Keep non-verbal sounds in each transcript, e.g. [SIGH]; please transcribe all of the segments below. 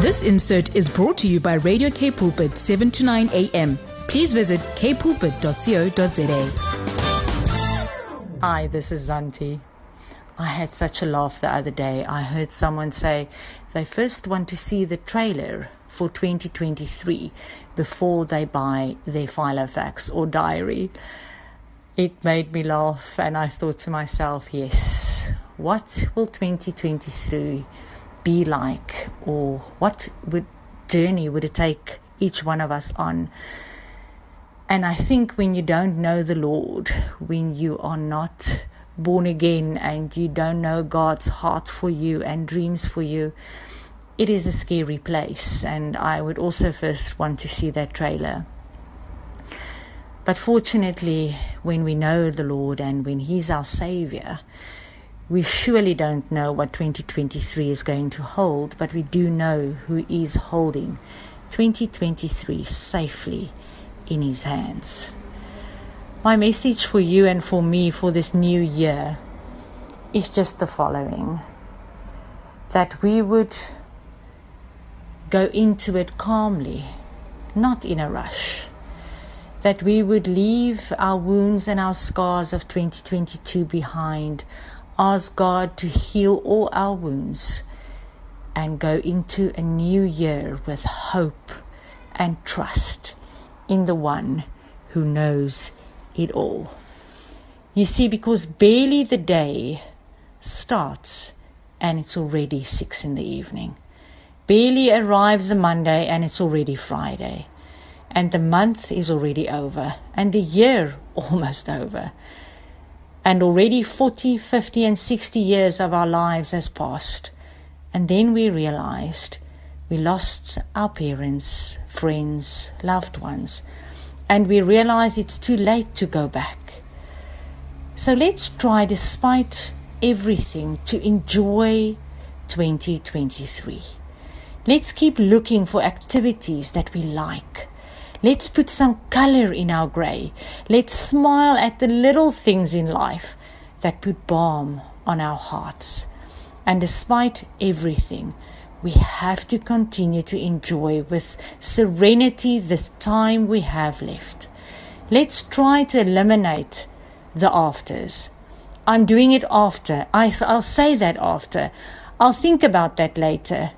This insert is brought to you by Radio K Pulpit 7 to 9 a.m. Please visit kpulpit.co.za. Hi, this is Zantie. I had such a laugh the other day. I heard someone say they first want to see the trailer for 2023 before they buy their Filofax or diary. It made me laugh, and I thought to myself, yes, what will 2023 be like, or what would journey would it take each one of us on? And I think when you don't know the Lord, when you are not born again and you don't know God's heart for you and dreams for you, it is a scary place. And I would also first want to see that trailer. But fortunately, when we know the Lord and when He's our Savior, we surely don't know what 2023 is going to hold, but we do know who is holding 2023 safely in His hands. My message for you and for me for this new year is just the following that we would go into it calmly, not in a rush that we would leave our wounds and our scars of 2022 behind, ask God to heal all our wounds, and go into a new year with hope and trust in the one who knows it all. You see, because barely the day starts and it's already six in the evening. Barely arrives a Monday and it's already Friday and the month is already over, and the year [LAUGHS] almost over. And already 40, 50, and 60 years of our lives has passed. And then we realized we lost our parents, friends, loved ones, and we realize it's too late to go back. So let's try, despite everything, to enjoy 2023. Let's keep looking for activities that we like Let's put some color in our gray. Let's smile at the little things in life that put balm on our hearts. And despite everything, we have to continue to enjoy with serenity this time we have left. Let's try to eliminate the afters. I'm doing it after. I, will say that after. I'll think about that later.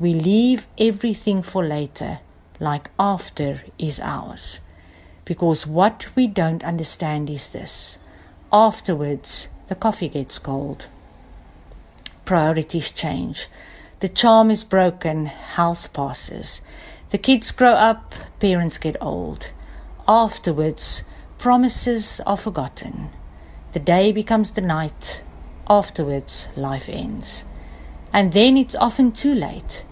We leave everything for later like after is ours. Because what we don't understand is this afterwards, the coffee gets cold. Priorities change. The charm is broken, health passes. The kids grow up, parents get old. Afterwards, promises are forgotten. The day becomes the night. Afterwards, life ends. And then it's often too late.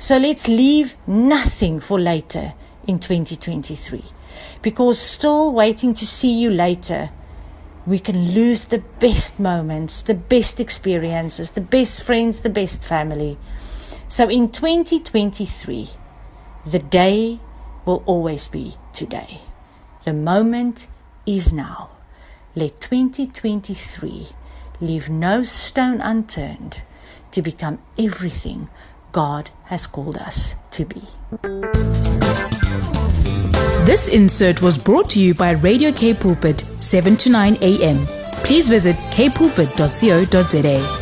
So let's leave nothing for later in 2023 because still waiting to see you later, we can lose the best moments, the best experiences, the best friends, the best family. So in 2023, the day will always be today. The moment is now. Let 2023 leave no stone unturned to become everything God has called us to be. This insert was brought to you by Radio K Pulpit, 7 to 9 a.m. Please visit kpulpit.co.za.